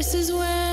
This is where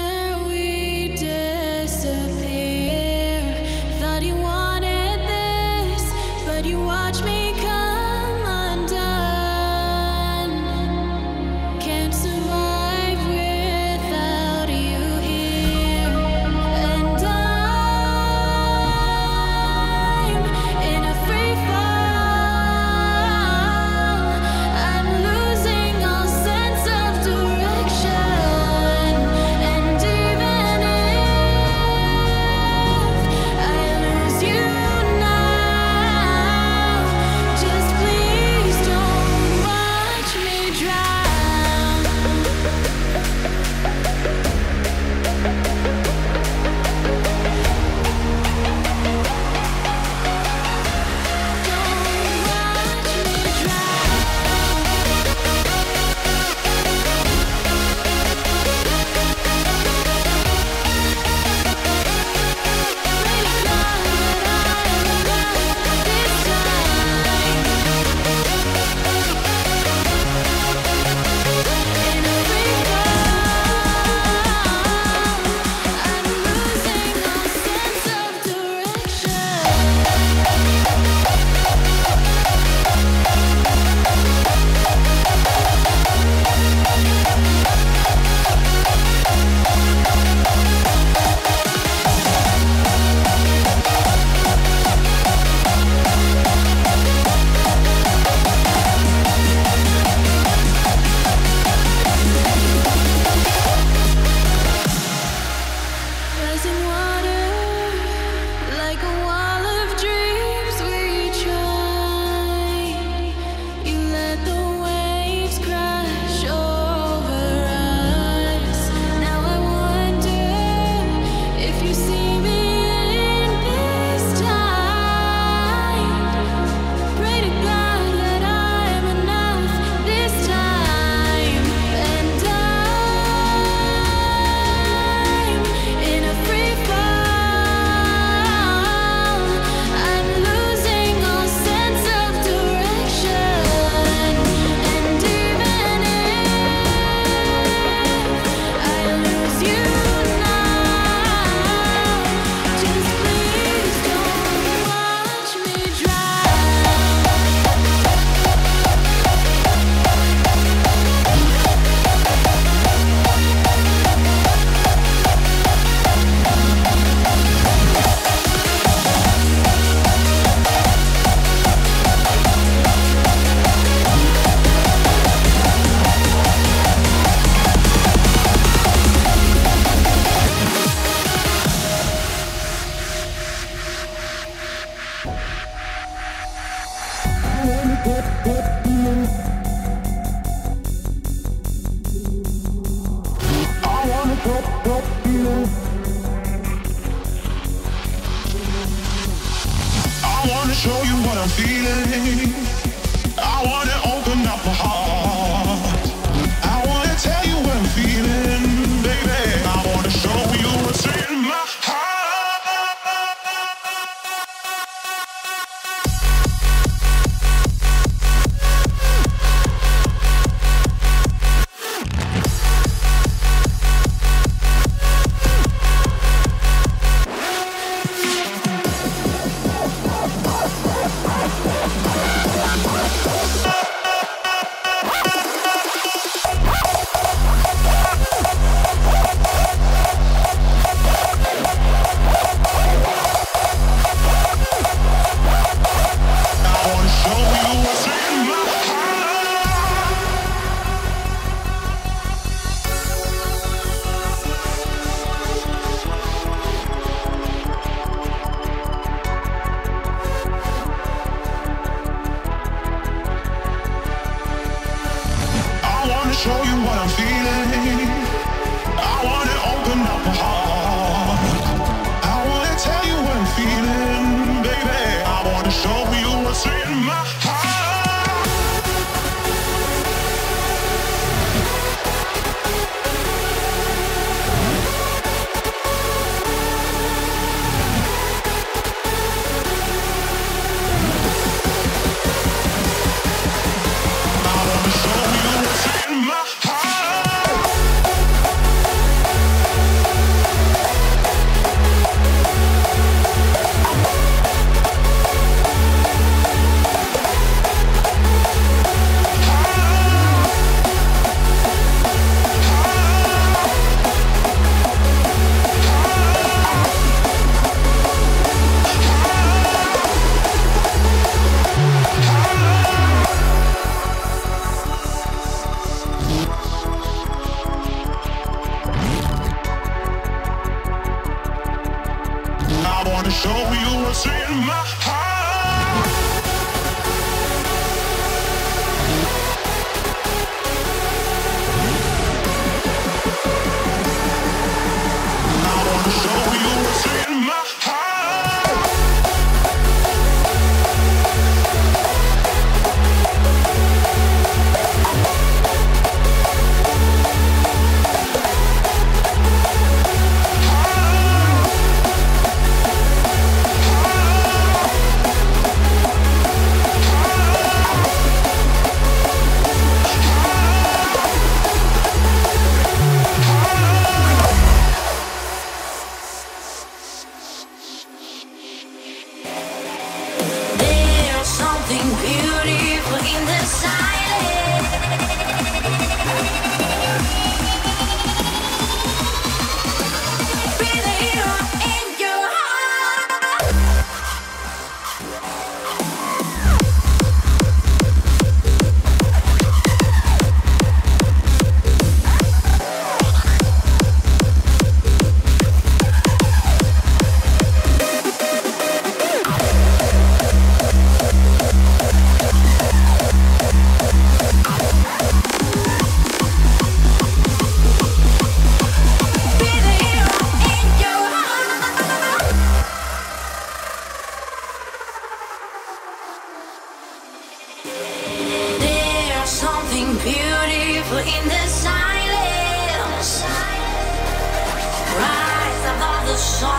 song.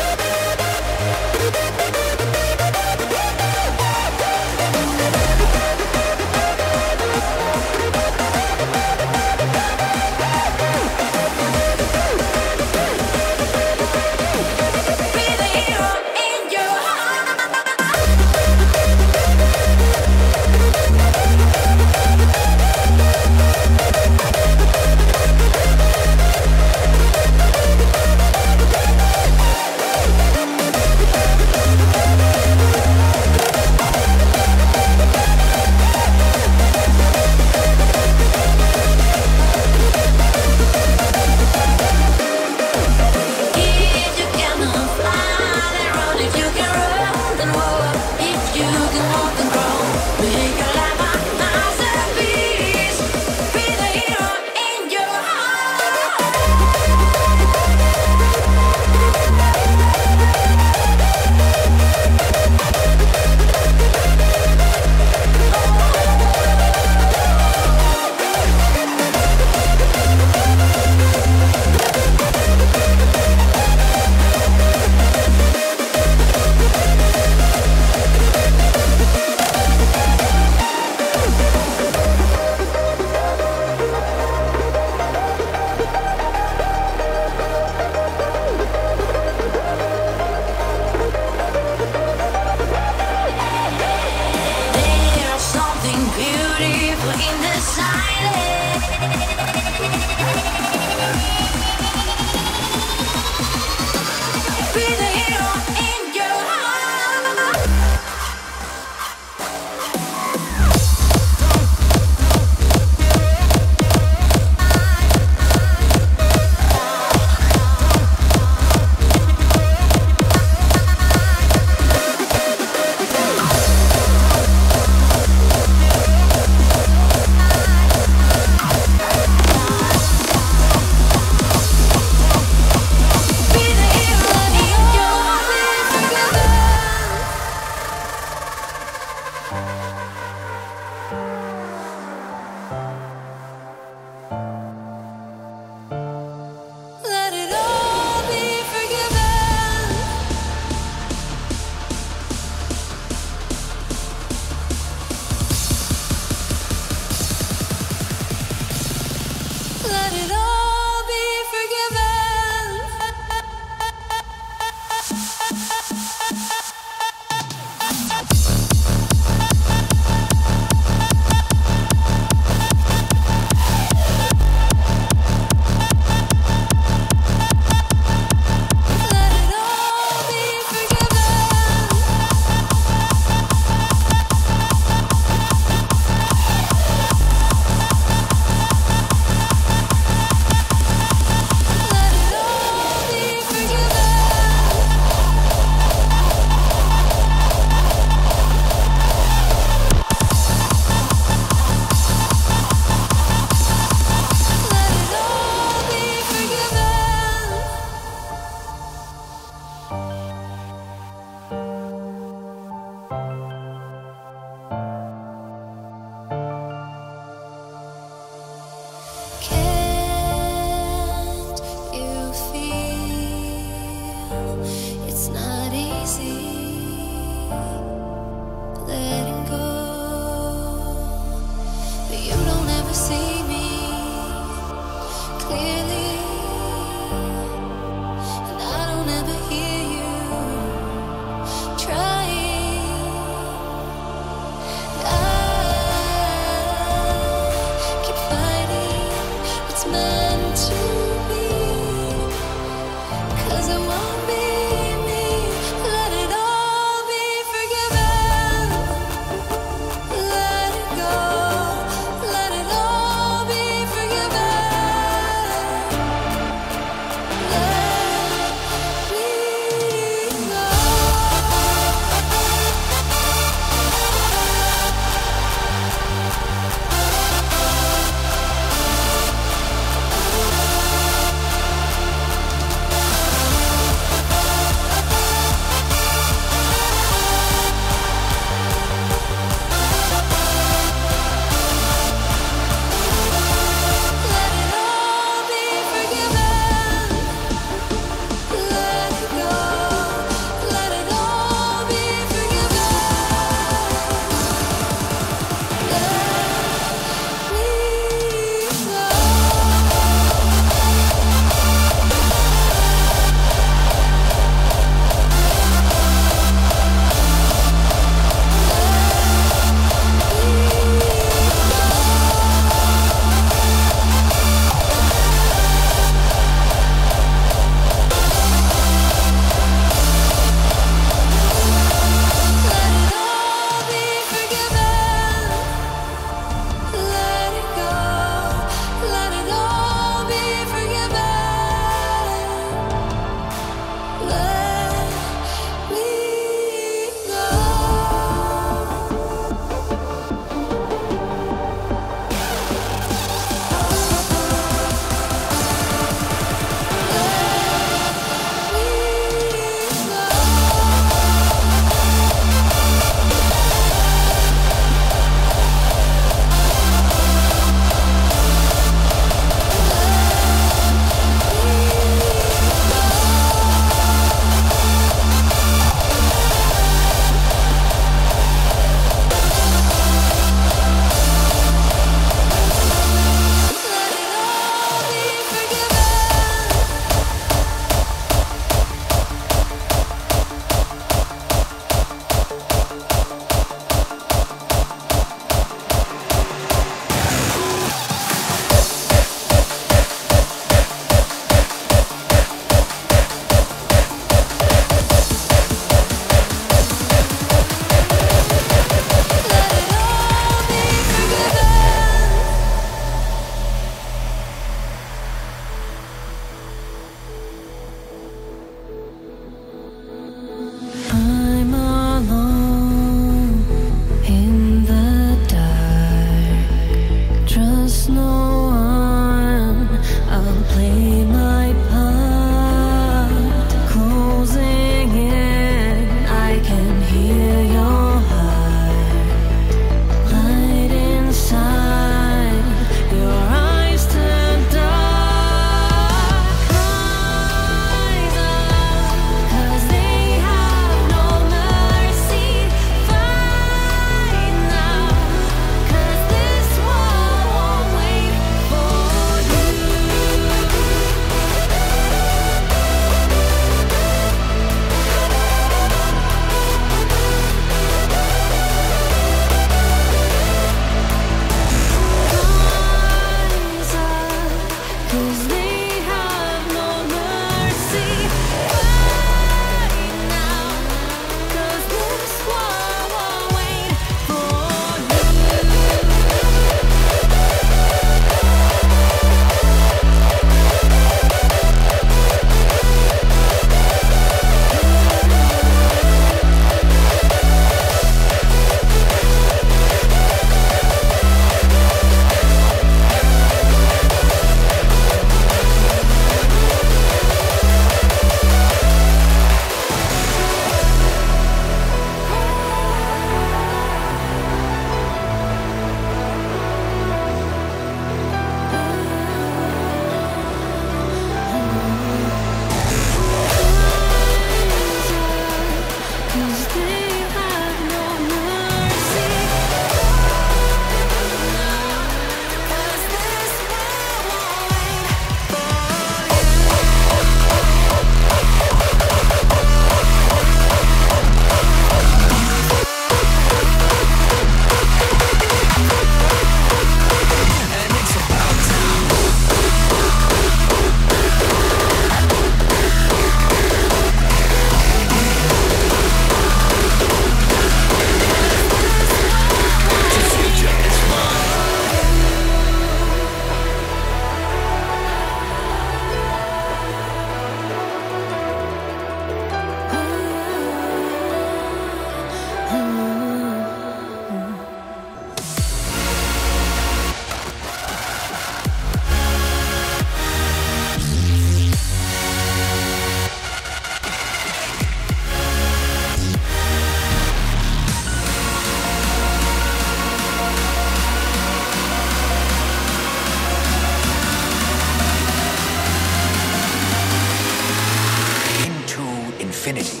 Infinity.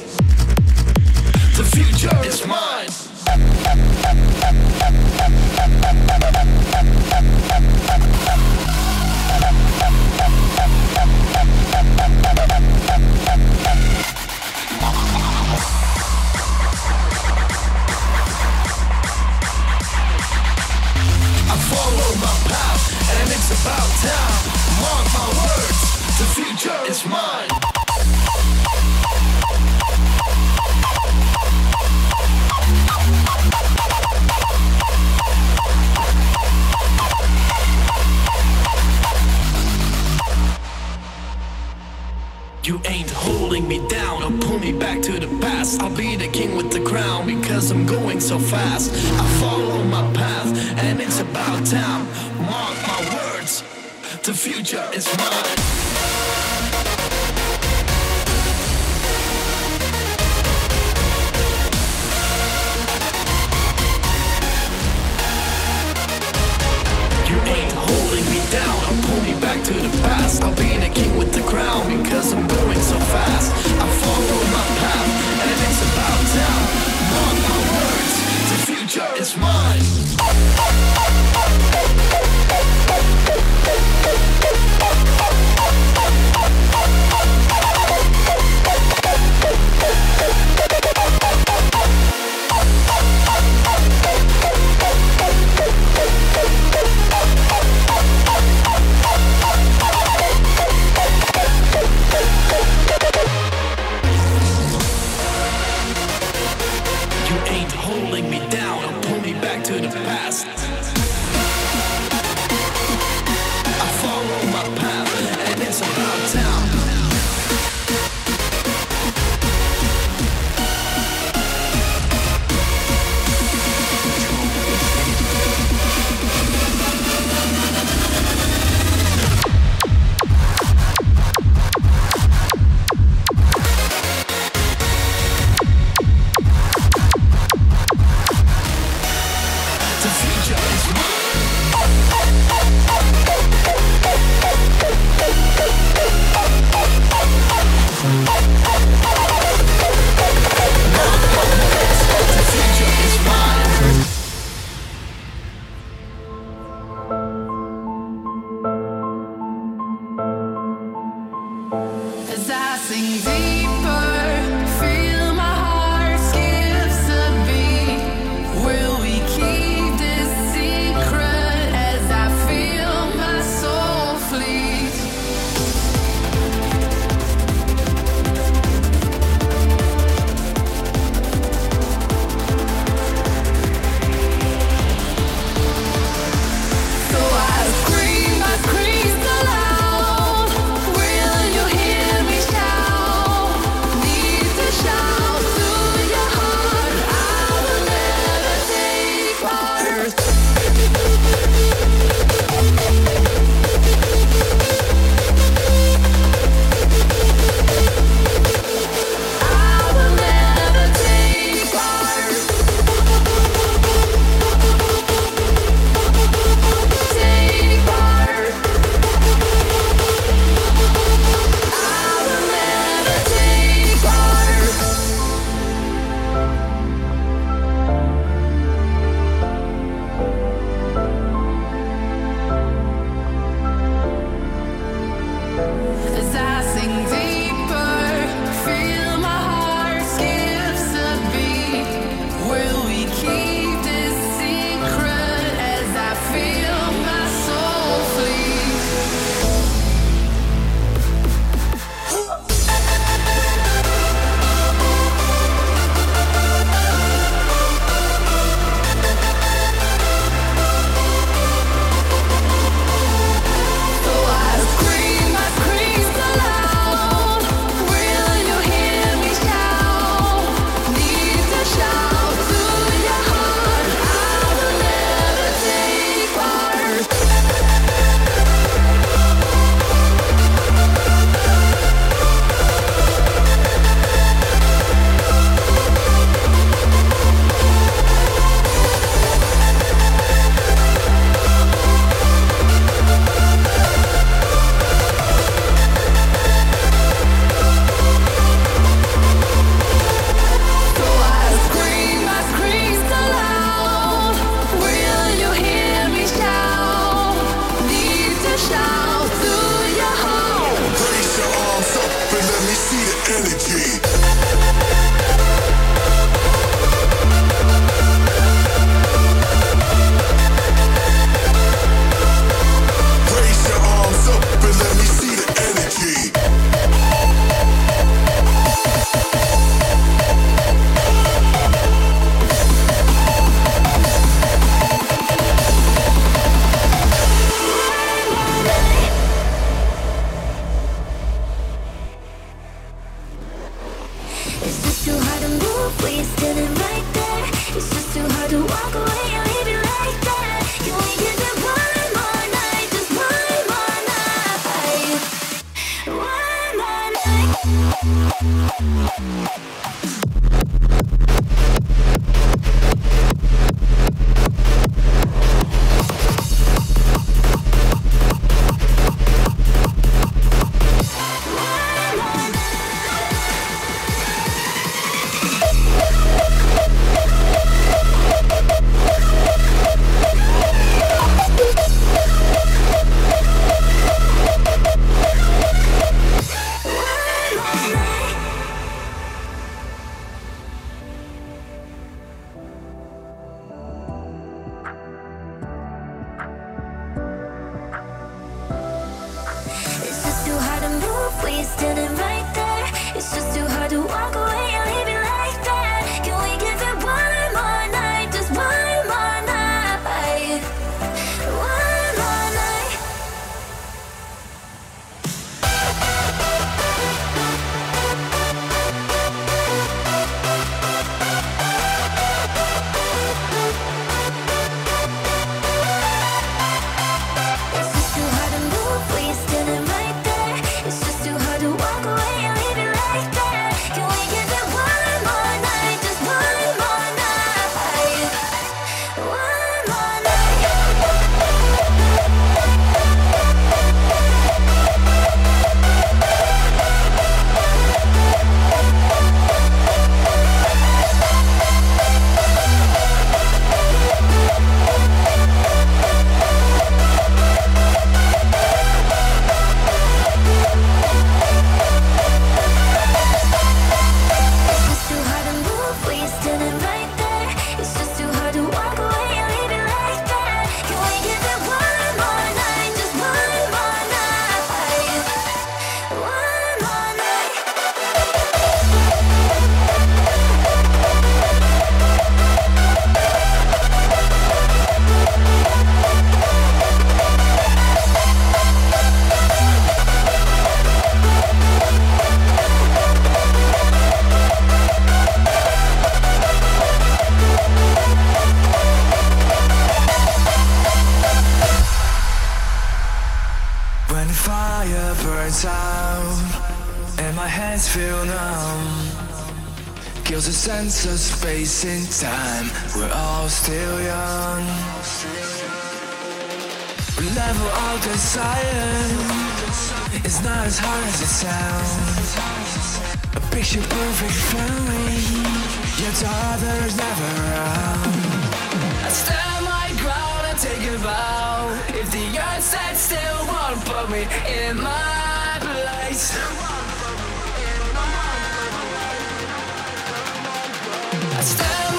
energy. fire burns out and my hands feel numb. Kills a sense of space and time. We're all still young. Level of desire is not as hard as it sounds. A picture perfect family, yet others never around. I still take a vow. If the earth said still, won't put me in my place. I still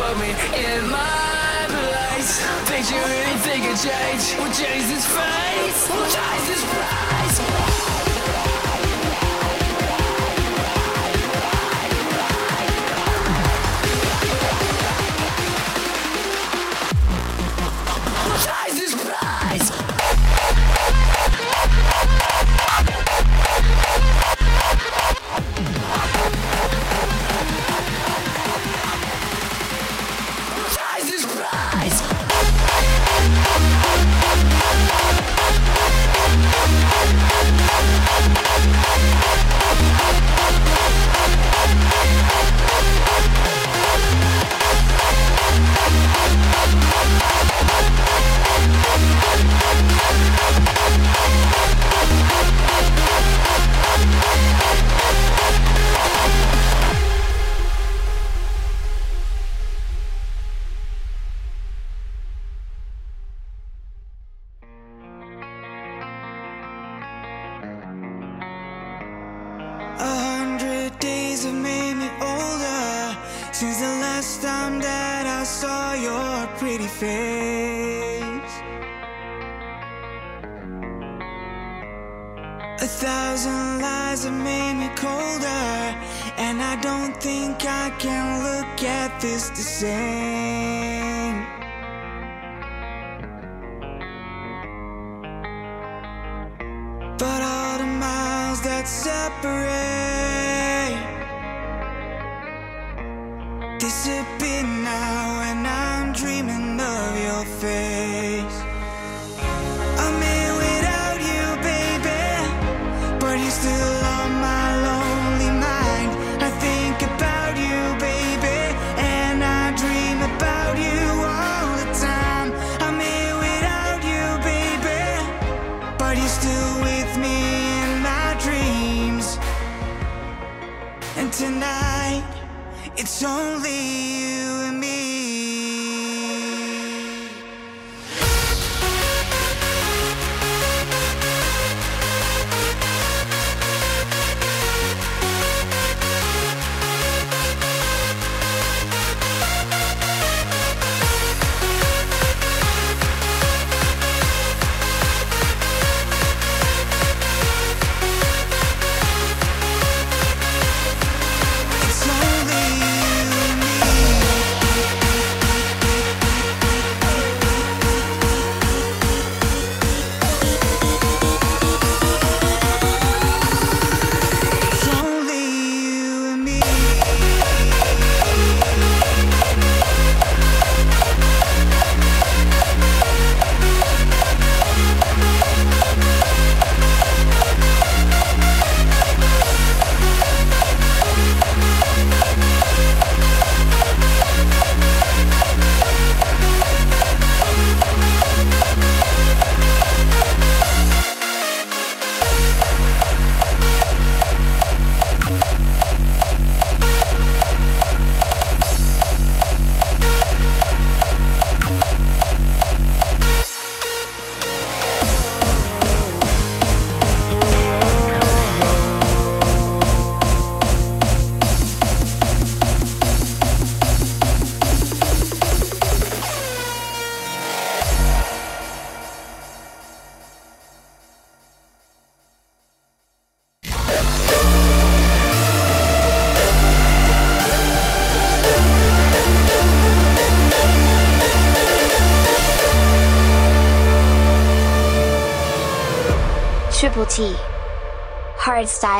for me in my place. Picture anything can change. We'll change this face. We'll change this. Since the last time that I saw your pretty face. A thousand lies have made me colder, and I don't think I can look at this the same. But all the miles that separate it's only you Triple T. Hard style.